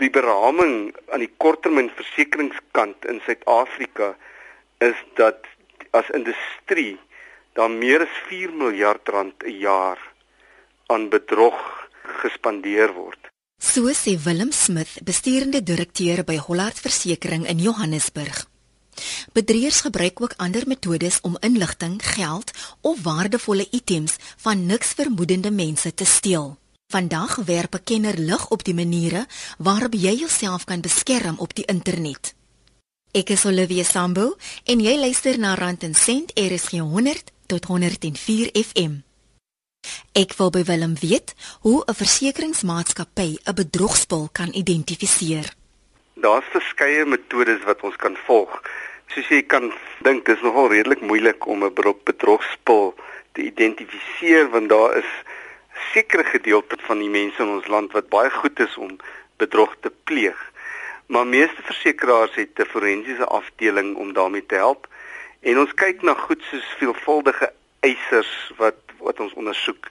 die beraming aan die korttermynversekeringskant in Suid-Afrika is dat as industrie daar meer as 4 miljard rand 'n jaar aan bedrog gespandeer word. So sê Willem Smith, besturende direkteur by Hollard Versekering in Johannesburg. Bedrieërs gebruik ook ander metodes om inligting, geld of waardevolle items van niks vermoedende mense te steel. Vandag werp 'n kenner lig op die maniere waarop jy jouself kan beskerm op die internet. Ek is Olivia Sambu en jy luister na Rand en Sent RSG 100 tot 104 FM. Ek wil by Willem weet hoe 'n versekeringsmaatskappy 'n bedrogspel kan identifiseer. Daar's verskeie metodes wat ons kan volg. Soos jy kan dink, dis nogal redelik moeilik om 'n bedrogspel te identifiseer want daar is sekere gedeelte van die mense in ons land wat baie goed is om bedrog te pleeg. Maar meeste versekerings het 'n forensiese afdeling om daarmee te help. En ons kyk na goed soos veelvuldige eisers wat wat ons ondersoek.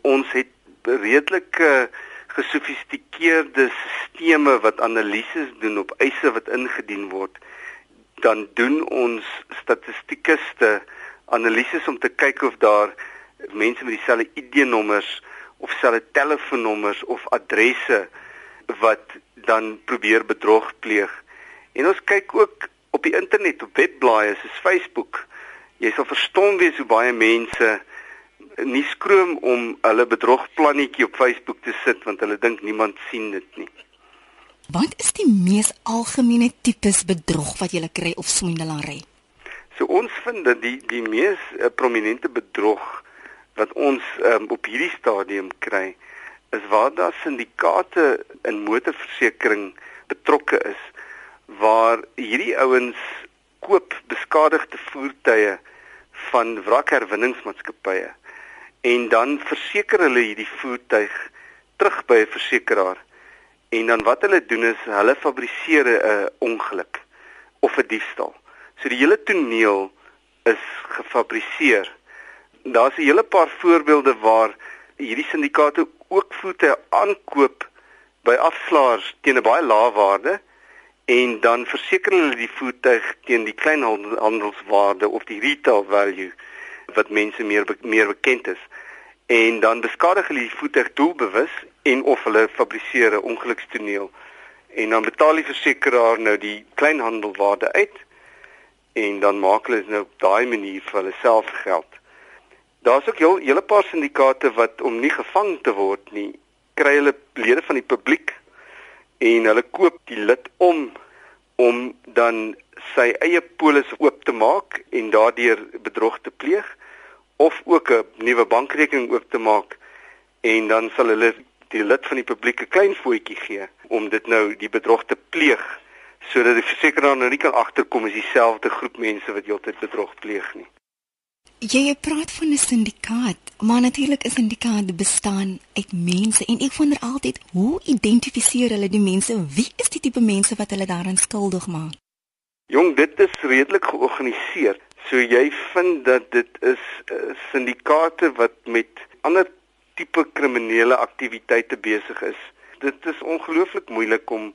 Ons het redelike gesofistikeerde stelsels wat analises doen op eise wat ingedien word. Dan doen ons statistikuste analises om te kyk of daar mense met dieselfde ID-nommers of selfde telefoonnommers of adresse wat dan probeer bedrog pleeg. En ons kyk ook op die internet op webblaaie soos Facebook. Jy sal verstom wees hoe baie mense nie skroom om hulle bedrogplannetjie op Facebook te sit want hulle dink niemand sien dit nie. Wat is die mees algemene tipes bedrog wat jy kry of swindelary? So ons vind dat die die mees uh, prominente bedrog wat ons um, op hierdie stadium kry is waar daar syndikaate in motorversekering betrokke is waar hierdie ouens koop beskadigde voertuie van wrakherwinningsmaatskappye en dan verseker hulle hierdie voertuig terug by 'n versekeraar en dan wat hulle doen is hulle fabriseer 'n ongeluk of 'n diefstal. So die hele toneel is gefabriseer daar's 'n hele paar voorbeelde waar hierdie syndikaate ook voete aankoop by afslaers teen 'n baie lae waarde en dan verseker hulle die voertuig teen die kleinhandelswaarde of die retail value wat mense meer meer bekend is. En dan beskadig hulle die voertuig doelbewus en of hulle fabriseer 'n ongelukstoneel. En dan betaal die versekeraar nou die kleinhandelwaarde uit en dan maak hulle nou op daai manier vir hulle self geld Daar's ook 'n hele paar syndikaate wat om nie gevang te word nie, kry hulle lede van die publiek en hulle koop die lid om om dan sy eie polis oop te maak en daardeur bedrog te pleeg of ook 'n nuwe bankrekening oop te maak en dan sal hulle die lid van die publiek 'n klein voetjie gee om dit nou die bedrog te pleeg sodat die versekeraar nou nie kan agterkom as dieselfde groep mense wat heeltyd bedrog pleeg nie. Jy jy praat van 'n syndikaat, maar natuurlik is 'n syndikaat bestaan uit mense en ek wonder altyd hoe identifiseer hulle die mense? Wie is die tipe mense wat hulle daaraan skuldig maak? Jong, dit is redelik georganiseer. So jy vind dat dit is uh, syndikaate wat met ander tipe kriminele aktiwiteite besig is. Dit is ongelooflik moeilik om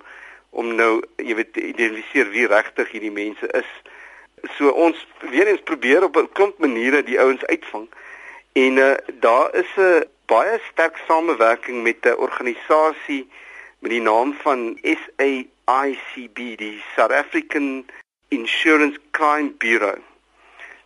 om nou, jy weet, te identifiseer wie regtig hierdie mense is so ons weer eens probeer op 'n klomp maniere die ouens uitvang. En uh, daar is 'n baie sterk samewerking met 'n organisasie met die naam van SAICB, die South African Insurance Crime Bureau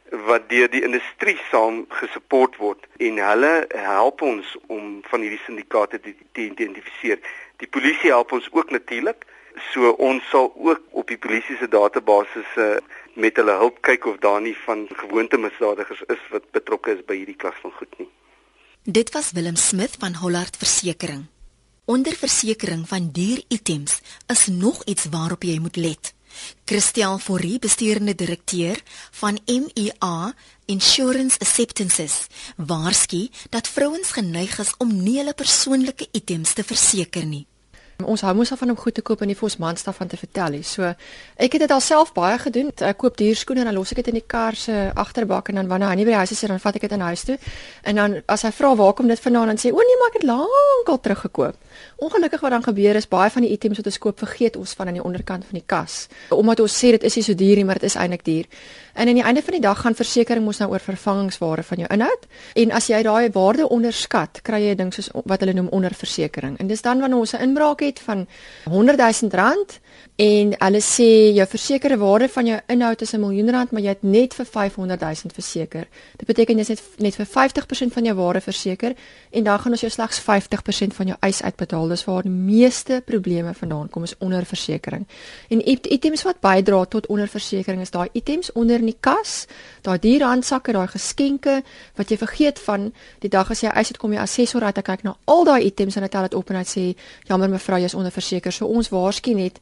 wat deur die industrie saam gesupport word en hulle help ons om van hierdie syndikaate te, te identifiseer. Die polisie help ons ook natuurlik. So ons sal ook op die polisie se database uh, met hulle hulp kyk of daar nie van gewoonte misdadigers is wat betrokke is by hierdie klas van goed nie. Dit was Willem Smith van Hollard Versekering. Onder versekering van duur items is nog iets waarop jy moet let. Christel Forrie, bestuurende direkteur van MEA Insurance Acceptances, waarsku dat vrouens geneig is om nie hulle persoonlike items te verseker nie. Ons hou mos af van om goed te koop en nie vir ons man staf van te vertel nie. So ek het dit alself baie gedoen. Ek koop duur skoene en dan los ek dit in die kar se agterbak en dan wanneer hy nie by die huis is, dan vat ek dit in huis toe. En dan as hy vra waar kom dit vandaan dan sê o nee, maar ek het lankal teruggekoop. Ongelukkig wat dan gebeur is baie van die items wat ons koop vergeet ons van aan die onderkant van die kas. Omdat ons sê dit is nie so duur nie, maar dit is eintlik duur. En aan die einde van die dag gaan versekerings mos nou oor vervangingsware van jou inhoud. En as jy daai waarde onderskat, kry jy 'n ding soos wat hulle noem onderversekering. En dis dan wanneer ons 'n inbraak het van 100 000 rand en hulle sê jou versekerde waarde van jou inhoud is 'n miljoen rand, maar jy het net vir 500 000 verseker. Dit beteken jy is net net vir 50% van jou waarde verseker en dan gaan ons jou slegs 50% van jou eis uitbetaal. Dis waar die meeste probleme vandaan kom is onderversekering. En items wat bydra tot onderversekering is daai items onder in die kas, daai duur handsakke, daai geskenke wat jy vergeet van die dag as jy eis het kom jy assessor uit te kyk na al daai items en hy tel dit op en hy sê jammer mevrou, jy's onderverseker. So ons waarskynlik net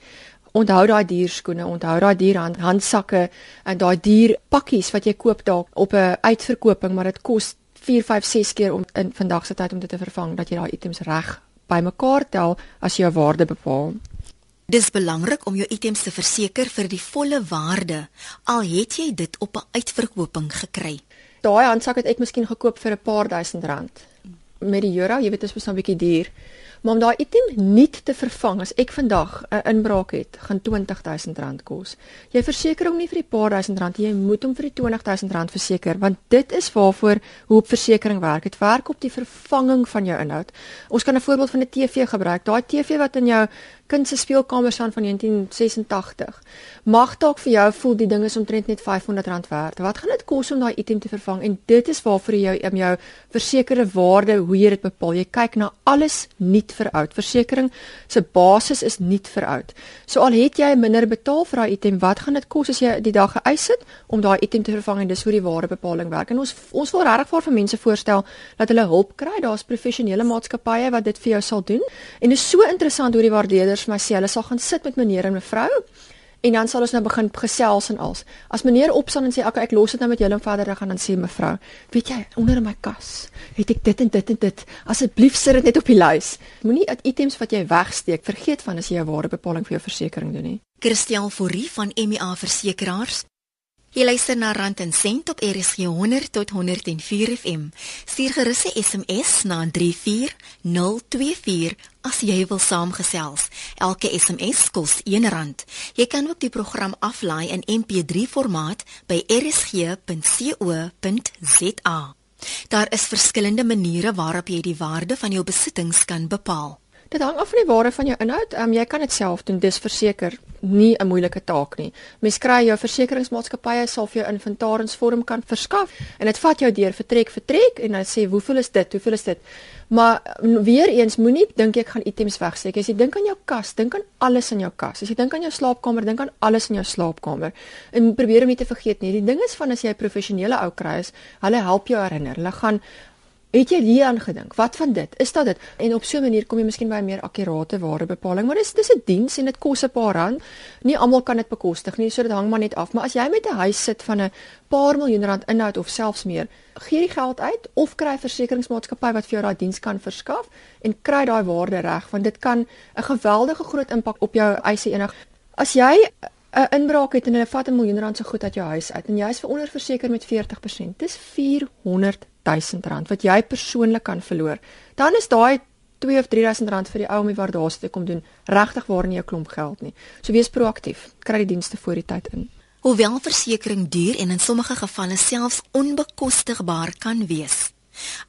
onthou daai dierskoene, onthou daai dier hand, handsakke en daai dier pakkies wat jy koop dalk op 'n uitverkoping, maar dit kos 4, 5, 6 keer om in vandag se tyd om dit te vervang dat jy daai items reg bymekaar tel as jou waarde bepaal. Dis belangrik om jou items te verseker vir die volle waarde al het jy dit op 'n uitverkoping gekry. Daai handsak het ek miskien gekoop vir 'n paar duisend rand. Met die euro, jy weet dit is mos nou 'n bietjie duur. Maar om daai item nie te vervang as ek vandag 'n inbraak het, gaan R20000 kos. Jy verseker hom nie vir die paar duisend rand, jy moet hom vir die R20000 verseker want dit is waarvoor hoopversekering werk. Dit werk op die vervanging van jou inhoud. Ons kan 'n voorbeeld van 'n TV gebruik. Daai TV wat in jou kind se speelkamer staan van 1986. Mag dalk vir jou voel die ding is omtrent net R500 werd. Wat gaan dit kos om daai item te vervang? En dit is waarvoor jy om jou versekerde waarde hoe jy dit bepaal. Jy kyk na alles nuut vir oud. Versekering se basis is nuut vir oud. So al het jy minder betaal vir daai item, wat gaan dit kos as jy die dag geëis het om daai item te vervang en dis hoe die waardebepaling werk. En ons ons wil regtig vir mense voorstel dat hulle hulp kry. Daar's professionele maatskappye wat dit vir jou sal doen. En dit is so interessant hoe die waardeerders vir my sê hulle sal gaan sit met meneer en mevrou en dan sal ons nou begin gesels en als. As meneer opstaan en sê ek ek los dit nou met julle en verder gaan dan sê mevrou, weet jy onder in my kas het ek dit en dit en dit. Asseblief sit dit net op die lys. Moenie items wat jy wegsteek vergeet van as jy 'n waardebepaling vir jou versekerings doen nie. Christian Fourie van MEA Versekeraars Jy luister na Rand en Sent op RSG 100 tot 104 FM. Stuur gerus 'n SMS na 34024 as jy wil saamgesels. Elke SMS kos R1. Jy kan ook die program aflaai in MP3 formaat by rsg.co.za. Daar is verskillende maniere waarop jy die waarde van jou besittings kan bepaal. Dit hang af van die waarde van jou inhoud. Um, jy kan dit self doen, dis verseker nie 'n moeilike taak nie. Mens kry jou versekeringsmaatskappye sal vir jou inventarinsvorm kan verskaf en dit vat jou deur vertrek vertrek en dan sê hoeveel is dit? Hoeveel is dit? Maar weer eens moenie dink ek gaan items wegsteek. As jy dink aan jou kas, dink aan alles in jou kas. As jy dink aan jou slaapkamer, dink aan alles in jou slaapkamer. En probeer om nie te vergeet nie. Die ding is van as jy 'n professionele ou kry is, hulle help jou herinner. Hulle gaan Het jy hieraan gedink? Wat van dit? Is dit dit? En op so 'n manier kom jy miskien by 'n meer akkurate waardebepaling, maar dis dis 'n diens en dit kos 'n paar rand. Nie almal kan dit bekostig nie, so dit hang maar net af. Maar as jy met 'n huis sit van 'n paar miljoen rand inhoud of selfs meer, gee die geld uit of kry 'n versekeringsmaatskappy wat vir jou daai diens kan verskaf en kry daai waarde reg, want dit kan 'n geweldige groot impak op jou eise enig. As jy 'n inbraak het en hulle vat 'n miljoen rand se goed uit jou huis uit en jy is veronder met 40%, dis 400 1000 rand wat jy persoonlik kan verloor. Dan is daai 2 of 3000 rand vir die ou om die waardasie te kom doen regtig waar nie 'n klomp geld nie. So wees proaktief. Kry die dienste voor die tyd in. Hoewel versekerings duur en in sommige gevalle selfs onbekostigbaar kan wees,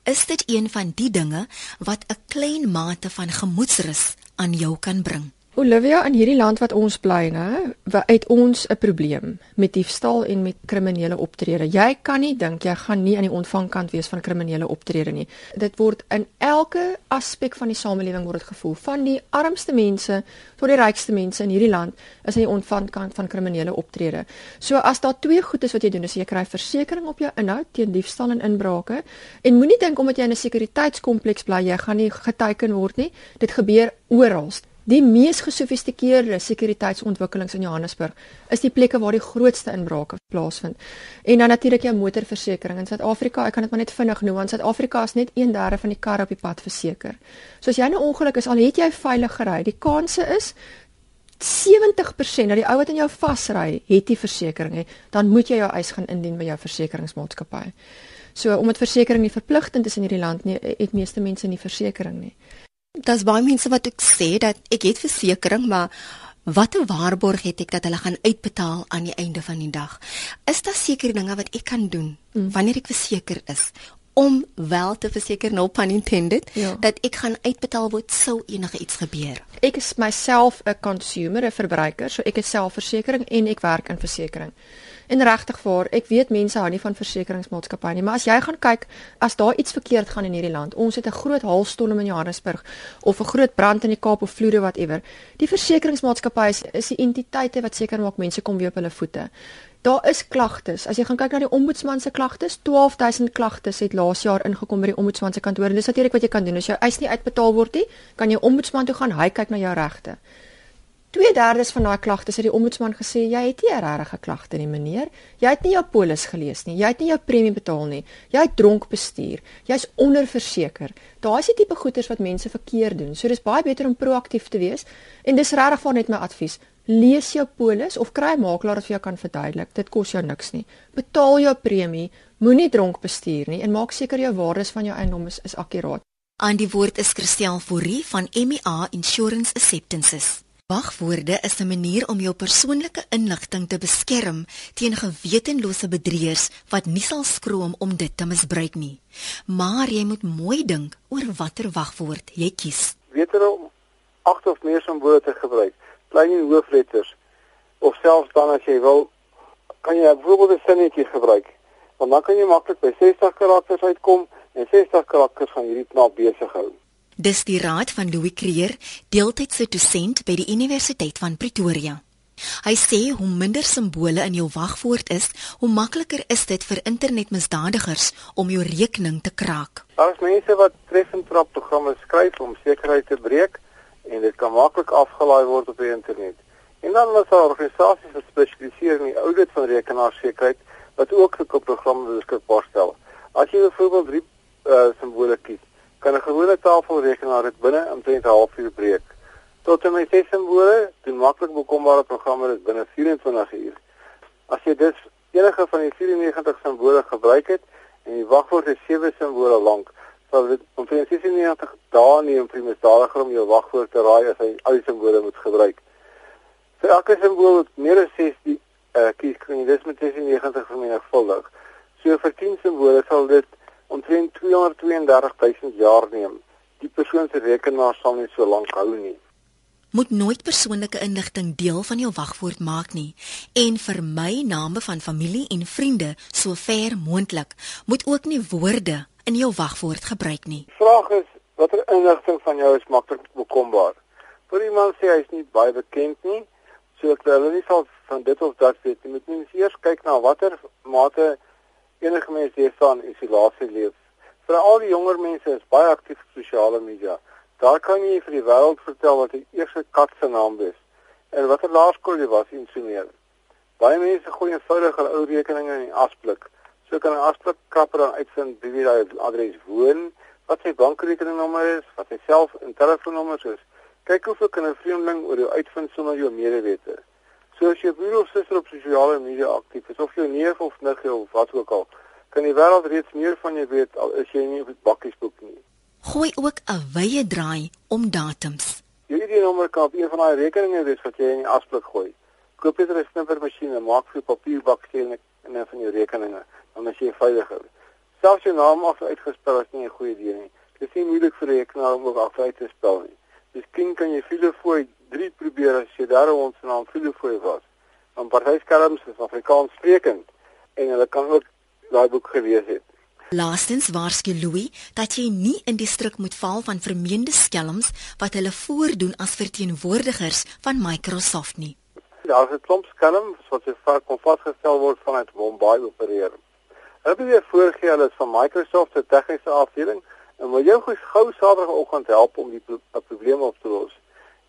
is dit een van die dinge wat 'n klein mate van gemoedsrus aan jou kan bring. Olivia in hierdie land wat ons bly, né, het ons 'n probleem met diefstal en met kriminele optrede. Jy kan nie dink jy gaan nie aan die ontvangkant wees van kriminele optrede nie. Dit word in elke aspek van die samelewing word dit gevoel, van die armste mense tot die rykste mense in hierdie land is aan die ontvangkant van kriminele optrede. So as daar twee goed is wat jy doen, is jy kry versekerings op jou inhoud teen diefstal en inbrake en moenie dink omdat jy in 'n sekuriteitskompleks bly, jy gaan nie geteken word nie. Dit gebeur oral Die mees gesofistikeerde sekuriteitsontwikkelings in Johannesburg is die plekke waar die grootste inbrake plaasvind. En dan natuurlik jou motorversekering in Suid-Afrika. Ek kan dit maar net vinnig noem want Suid-Afrika is net 1/3 van die karre op die pad verseker. So as jy 'n ongeluk is, al het jy veilig gery, die kanse is 70% dat die ou wat in jou vasry, het die versekerings, dan moet jy jou eis gaan indien by jou versekeringsmaatskappy. So omdat versekerings nie verpligtend is in hierdie land nie, het meeste mense nie versekerings nie. Dis baie mense wat ek sê dat ek het versekerings, maar watter waarborg het ek dat hulle gaan uitbetaal aan die einde van die dag? Is daar seker dinge wat ek kan doen mm. wanneer ek verseker is om wel te verseker no pun intended ja. dat ek gaan uitbetaal word sou enige iets gebeur. Ek is myself 'n consumer, 'n verbruiker, so ek het selfversekering en ek werk in versekerings. En regtig waar, ek weet mense hou nie van versekeringsmaatskappye nie, maar as jy gaan kyk, as daar iets verkeerd gaan in hierdie land, ons het 'n groot haalstorm in Johannesburg of 'n groot brand in die Kaap of vloede whatever. Die versekeringsmaatskappye is, is die entiteite wat seker maak mense kom weer op hulle voete. Daar is klagtes. As jy gaan kyk na die ombudsman se klagtes, 12000 klagtes het laas jaar ingekom by die ombudsman se kantoor. Dis natuurlik wat jy kan doen. As jou eis nie uitbetaal word nie, kan jy ombudsman toe gaan. Hy kyk na jou regte. 2/3 van daai klagtes het die ombudsman gesê jy het nie 'n regte klagte nie, meneer. Jy het nie jou polis gelees nie. Jy het nie jou premie betaal nie. Jy het dronk bestuur. Jy's onderverseker. Daai is die tipe goeders wat mense verkeerd doen. So dis baie beter om proaktief te wees en dis regtig vir net my advies lees jou polis of kry 'n makelaar wat vir jou kan verduidelik. Dit kos jou niks nie. Betaal jou premie, moenie dronk bestuur nie en maak seker jou waardes van jou eiendom is, is akkuraat. Aan die woord is Christel Fourie van MEA Insurance Acceptances. Wagwoorde is 'n manier om jou persoonlike inligting te beskerm teen gewetenlose bedrieërs wat nie sal skroom om dit te misbruik nie. Maar jy moet mooi dink oor watter wagwoord jy kies. Weet jy om agt of meer simbole te gebruik? klein hoofletters of selfs dan as jy wil kan jy byvoorbeeld 'n sinnetjie gebruik. Want dan kan jy maklik by 60 karakters uitkom en 60 karakters van hierdie knap besig hou. Dis die raad van Louis Creer, deeltydse dosent by die Universiteit van Pretoria. Hy sê hoe minder simbole in jou wagwoord is, hoe makliker is dit vir internetmisdadigers om jou rekening te kraak. Daar is mense wat treffend trap programme skryf om sekerheid te breek en dit kan maklik afgelaai word op die internet. En dan is daar organisasies wat spesialiseer in die audit van rekenaarsekerheid wat ook sulke programme beskikbaar stel. As jy byvoorbeeld drie uh, simbole kies, kan 'n gewone tafelrekenaar dit binne omtrent 'n halfuur breek. Tot en met ses simbole, doen maklik bekombare programme dit binne 24 uur. As jy dus enige van die 94 simbole gebruik het en die wagwoord is sewe simbole lank, sal dit omtrent 96 dae neem vir misdadiger om jou wagwoord te raai as hy al die simbole moet gebruik. Vir elke simbool wat meer as 6 die uh, kies kan jy dis met 96 vermenigvuldig. So vir 10 simbole sal dit omtrent 232000 jaar neem. Die persoon se rekenaar sal nie so lank hou nie. Moet nooit persoonlike inligting deel van jou wagwoord maak nie en vermy name van familie en vriende so ver moontlik. Moet ook nie woorde in jou wagwoord gebruik nie. Vraag is watter inligting van jou is maklik bekombaar? Vir iemand sê hy is nie baie bekend nie, so ek hulle nie sal van dit of dat weet nie. Moet mens eers kyk na watter mate enige mens hier staan in isolasie leef. Vir al die jonger mense is baie aktief op sosiale media. Daar kan jy vir die wêreld vertel wat die eerste kat se naam is en watter laerskool jy was en so meer. Baie mense gooi eenvoudig hulle ou rekeninge in die asblik. So kan 'n afspraak kapper dan uitvind wie daai adres woon, wat sy bankrekeningnommer is, wat sy self en telefoonnommer is. Kyk hoe veel kan 'n vreemdeling oor jou uitvind sonder jou medewete. So as jy broer of suster op sosiale media aktief is of jou neef of niggie of wat ook al, kan die wêreld reeds meer van jou weet al is jy nie op die bakkiesboek nie. Gooi ook 'n wye draai om datums. Jou ID-nommer kan op een van daai rekeninge wees wat jy in die asblik gooi. Koop jy 'n snippermasjien en maak vir papierbak sien en en van jou rekeninge dan is jy veiliger. Selfs jou naam af uitgespel is nie 'n goeie idee nie. Dit is nie moeilik vir 'n rekenaar om ook af uit te spel nie. Dis kind kan jy filofooi 3 probeer as jy daar ons naam filofooi was. Dan partyskerms is Afrikaans sprekend en hulle kan ook daai boek gelees het. Laastens waarsku Louis dat jy nie in die struik moet val van vermeende skelms wat hulle voordoen as verteenwoordigers van Microsoft nie. Daar is 'n klomp skelms wat se vaak kon vasgestel word vanuit Mumbai opereer. Hulle het weer voorgee hulle is van Microsoft se tegniese afdeling en wil jou gou Saterdagoggend help om die pro probleme op te los.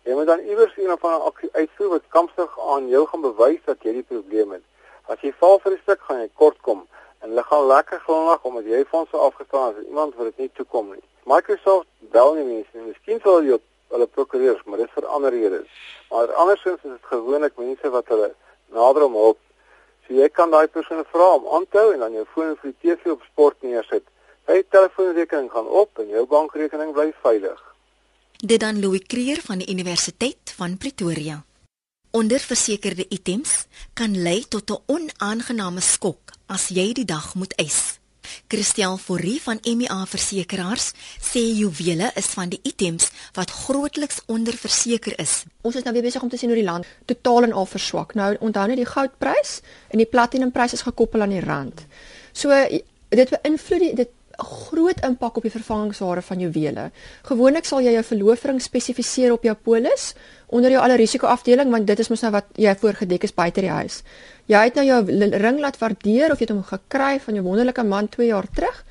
Jy moet dan iewers een of ander aksie uitvoer wat kampstig aan jou gaan bewys dat jy die probleem het. As jy val vir 'n stuk, gaan jy kort kom en hulle gaan lekker glimlag omdat jy fondse afgestaan het. Iemand wil dit nie toekom nie. Microsoft bel nie mense nie. Miskien sal jy hulle prokureurs, maar dit is vir ander redes. Maar andersins is dit gewoonlik mense wat hulle nader om hulp. So jy kan daai persoon vra om aan te hou en dan jou foon vir die TV op sport neersit. Sy telefoonrekening gaan op en jou bankrekening bly veilig. Dit dan Louis Creer van die Universiteit van Pretoria. Onderversekerde items kan lei tot 'n onaangename skok as jy die dag moet eis. Christel Forrie van MEA Versekeraars sê juwele is van die items wat grootliks onderverseker is. Ons is nou weer besig om te sien hoe die land totaal en al verswak. Nou onthou net die goudprys en die platinumprys is gekoppel aan die rand. So dit beïnvloed dit groot impak op die vervangingswaarde van juwele. Gewoonlik sal jy jou verloofring spesifiseer op jou polis onder jou alle risiko afdeling want dit is mos nou wat jy voorgedek is buite die huis. Jy het nou jou ring laat waardeer of jy het hom gekry van jou wonderlike man 2 jaar terug.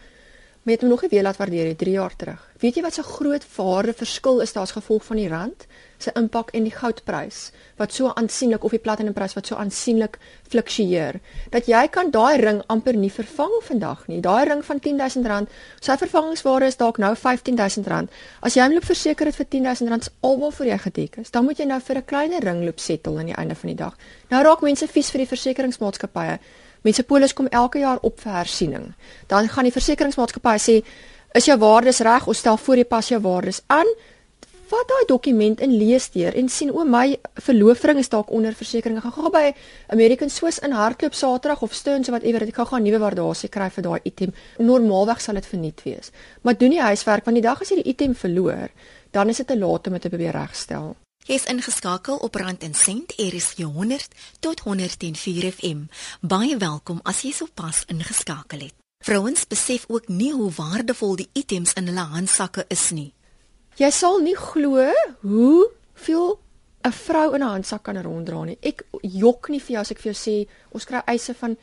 Maar jy het hom nog nie weer laat waardeer nie 3 jaar terug. Weet jy wat so groot waarde verskil is daar as gevolg van die rand? Se impak en die goudprys wat so aansienlik of die platinumprys wat so aansienlik fluktueer dat jy kan daai ring amper nie vervang vandag nie. Daai ring van R10000, sy vervangingswaarde is dalk nou R15000. As jy hom loop verseker het vir R10000 almal vir jou gedek is, dan moet jy nou vir 'n kleiner ring loop settle aan die einde van die dag. Nou raak mense vies vir die versekeringsmaatskappye. Mense polis kom elke jaar op vir hersiening. Dan gaan die versekeringsmaatskappy sê is jou waardes reg? Ons stel voor jy pas jou waardes aan vat daai dokument en lees deur en sien o my verloofring is dalk onder versekerings. Gaan gaan by American Swiss in hardloop Saterdag of Stearns of whatever, ek gaan gaan nuwe waardasie kry vir daai item. Normaalweg sal dit verniet wees. Maar doen die huiswerk want die dag as jy die item verloor, dan is dit te laat om dit te probeer regstel. Jy is ingeskakel op Rand en Sent RSG 100 tot 104 FM. Baie welkom as jy sopas ingeskakel het. Vrouens besef ook nie hoe waardevol die items in hulle handsakke is nie. Jy sal nie glo hoe veel 'n vrou in 'n handsak kan ronddra nie. Ek jok nie vir jou as ek vir jou sê ons kry eise van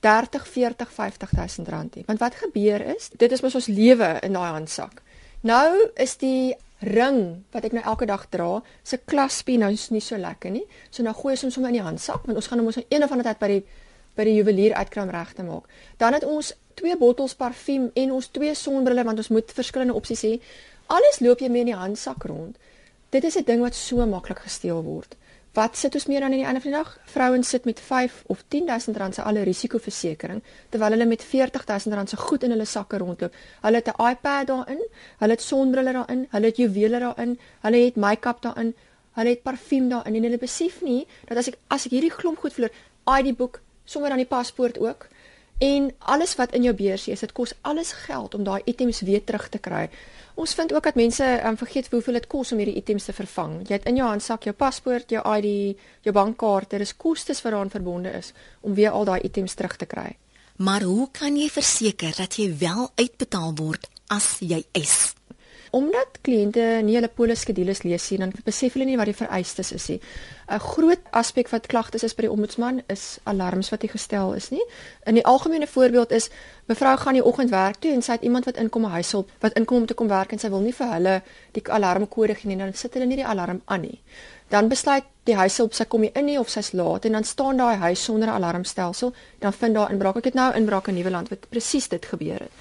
30, 40, 50 000 rand nie. Want wat gebeur is, dit is mos ons lewe in daai handsak. Nou is die ring wat ek nou elke dag dra, se klaspie nou is nie so lekker nie. So nou gooi ons hom sommer in die handsak want ons gaan hom ons een of ander tyd by die by die juwelier uitkry om reg te maak. Dan het ons twee bottels parfuum en ons twee sonbrille want ons moet verskillende opsies hê. Alles loop jy mee in die handsak rond. Dit is 'n ding wat so maklik gesteel word. Wat sit ons meer dan in die einde van die dag? Vrouens sit met 5 of 10000 rand se alle risikoversekering terwyl hulle met 40000 rand se goed in hulle sakke rondloop. Hulle het 'n iPad daarin, hulle het sonbrille daarin, hulle het juwele daarin, hulle het make-up daarin, hulle het parfuum daarin en hulle besef nie dat as ek as ek hierdie klomp goed verloor, ID boek, sommer dan die paspoort ook en alles wat in jou beursie is, dit kos alles geld om daai items weer terug te kry. Ons vind ook dat mense um, vergeet hoeveel dit kos om hierdie items te vervang. Jy het in jou handsak jou paspoort, jou ID, jou bankkaart, dit is kostes wat daaraan verbonde is om weer al daai items terug te kry. Maar hoe kan jy verseker dat jy wel uitbetaal word as jy eis? Omdat kliënte nie hulle poliskedules lees nie, dan besef hulle nie wat die vereistes is nie. 'n Groot aspek wat klagtes is by die ombudsman is alarms wat nie gestel is nie. In die algemene voorbeeld is mevrou gaan die oggend werk toe en sy het iemand wat inkom 'n huishulp wat inkom om te kom werk en sy wil nie vir hulle die alarmkode gee nie, dan sit hulle nie die alarm aan nie. Dan besluit die huishulp sy kom nie in nie of sy's laat en dan staan daai huis sonder 'n alarmstelsel, dan vind daar inbraak. Ek het nou inbraak in Nieuweland wat presies dit gebeur het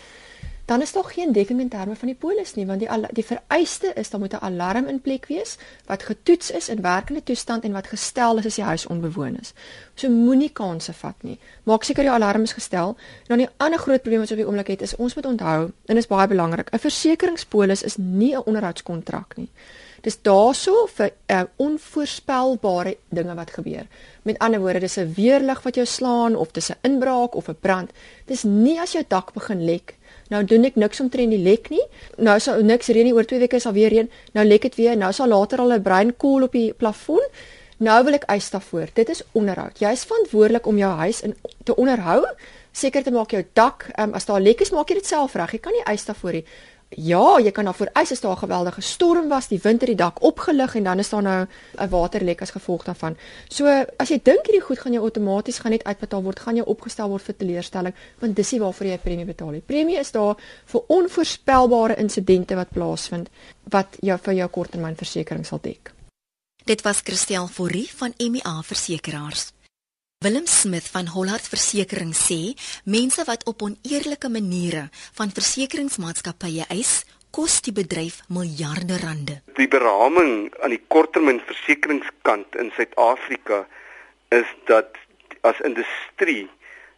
dan is daar geen dekking in terme van die polis nie want die die vereiste is dan moet 'n alarm in plek wees wat getoets is in werkende toestand en wat gestel is as die huis onbewoon is. So moenie kansse vat nie. Maak seker die alarm is gestel. Dan die ander groot probleem wat ons op die oomblik het is ons moet onthou en is baie belangrik, 'n versekeringspolis is nie 'n onderhoudskontrak nie. Dis daarso vir uh, onvoorspelbare dinge wat gebeur. Met ander woorde, dis 'n weerlig wat jou slaan of dis 'n inbraak of 'n brand. Dis nie as jou dak begin lek Nou doen ek niks omtrent die lek nie. Nou sal niks reën nie oor 2 weke sal weer reën. Nou lek dit weer. Nou sal later al 'n bruin koel op die plafon. Nou wil ek eis daarvoor. Dit is onderhoud. Jy is verantwoordelik om jou huis in te onderhou. Seker te maak jou dak, um, as daar lek is, maak jy dit self reg. Jy kan nie eis daarvoor nie. Ja, jy kan daarvoor eis as daar 'n geweldige storm was, die wind het die dak opgelig en dan is daar nou 'n waterlek as gevolg daarvan. So as jy dink hierdie goed gaan jou outomaties gaan net uitbetaal word, gaan jou opgestel word vir teleurstelling, want dis nie waarvoor jy premie betaal nie. Premie is daar vir onvoorspelbare insidente wat plaasvind wat jou vir jou korttermynversekering sal dek. Dit was Christel Forrie van MEA Versekeraars. Willem Smith van Hollard Versekering sê mense wat op oneerlike maniere van versekeringsmaatskappye eis, kos die bedryf miljarde rande. Die beraming aan die korttermynversekeringskant in Suid-Afrika is dat as industrie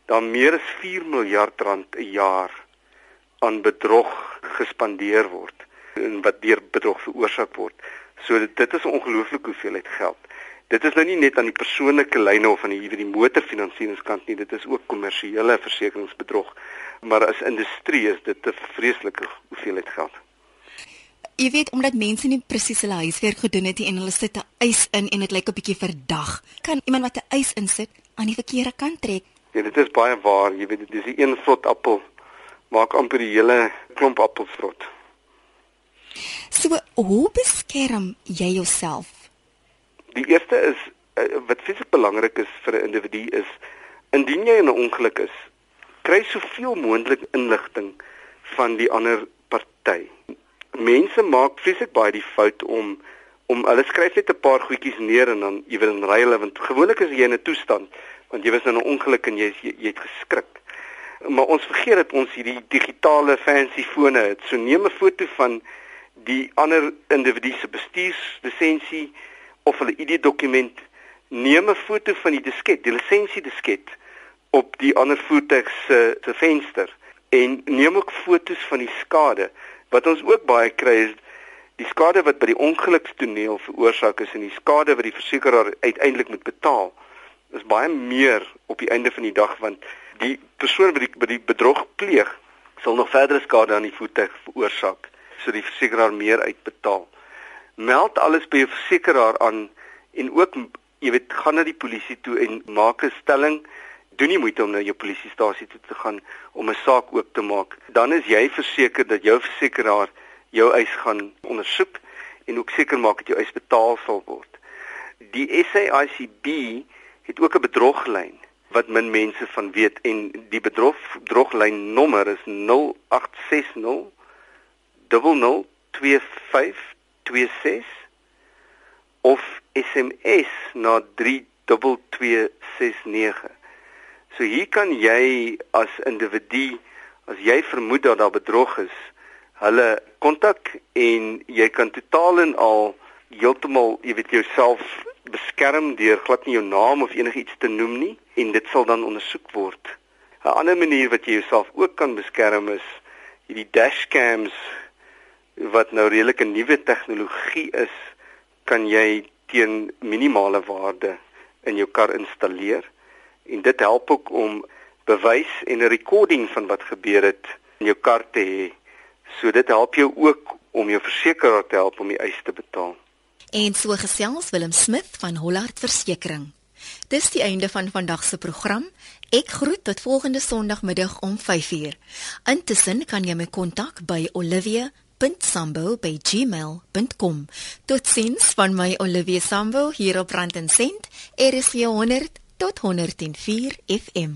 dan meer as 4 miljard rand 'n jaar aan bedrog gespandeer word en wat deur bedrog veroorsaak word. So dit is 'n ongelooflike hoeveelheid geld. Dit is nou nie net aan die persoonlike lyne of aan die die motorfinansieringskant nie, dit is ook kommersiële versekeringsbedrog. Maar as industrie is dit 'n vreeslike hoeveelheid geld. Jy weet omdat mense nie presies hulle huiswerk gedoen het nie en hulle sit 'n eis in en dit lyk 'n bietjie verdag. Kan iemand wat 'n eis insit aan die verkeerde kant trek? Ja, dit is baie waar. Jy weet dit is 'n een vrot appel maak amper die hele klomp appels vrot. So, hoe beskerm jy jouself? Die eerste is uh, wat fisies belangrik is vir 'n individu is indien jy in 'n ongeluk is, kry soveel moontlik inligting van die ander party. Mense maak fisies baie die fout om om hulle skryf net 'n paar goedjies neer en dan wil in ry hulle want gewoonlik is jy in 'n toestand want jy was in 'n ongeluk en jy jy, jy het geskrik. Maar ons vergeet dat ons hierdie digitale fancy fone het. So neem 'n foto van die ander individu se bestuurslisensie of hulle ID-dokument, neem 'n foto van die disket, die lisensie disket op die ander voertuig se se venster en neem ook fotos van die skade. Wat ons ook baie kry is die skade wat by die ongelukstoneel veroorsaak is en die skade wat die versekeraar uiteindelik moet betaal is baie meer op die einde van die dag want die persoon wat die, wat die bedrog pleeg sal nog verdere skade aan die voertuig veroorsaak so die versekeraar meer uitbetaal. Meld alles by jou versekeraar aan en ook jy weet gaan na die polisie toe en maak 'n stelling. Doen nie moeite om na jou polisiestasie toe te gaan om 'n saak oop te maak. Dan is jy verseker dat jou versekeraar jou eis gaan ondersoek en ook seker maak dat jou eis betaal sal word. Die SAICB het ook 'n bedroglyn wat min mense van weet en die bedrog bedroglyn nommer is 0860 002526 of SMS na 32269. So hier kan jy as individu as jy vermoed dat daar bedrog is, hulle kontak en jy kan totaal en al heeltemal, jy weet jouself beskerm deur glad nie jou naam of enigiets te noem nie en dit sal dan ondersoek word. 'n Ander manier wat jy jouself ook kan beskerm is hierdie dashcams wat nou redelik 'n nuwe tegnologie is, kan jy teen minimale waarde in jou kar installeer en dit help ook om bewys en 'n recording van wat gebeur het in jou kar te hê. So dit help jou ook om jou versekeraar te help om die eis te betaal. En so gesels Willem Smith van Hollard Versekering. Dis die einde van vandag se program. Ek groet tot volgende Sondagmiddag om 5uur. Intussen kan jy my kontak by Olivia olivia.sambo@gmail.com. Totsiens van my Olivia Sambo hier op Rand en Sent. Is 100 tot 104 FM.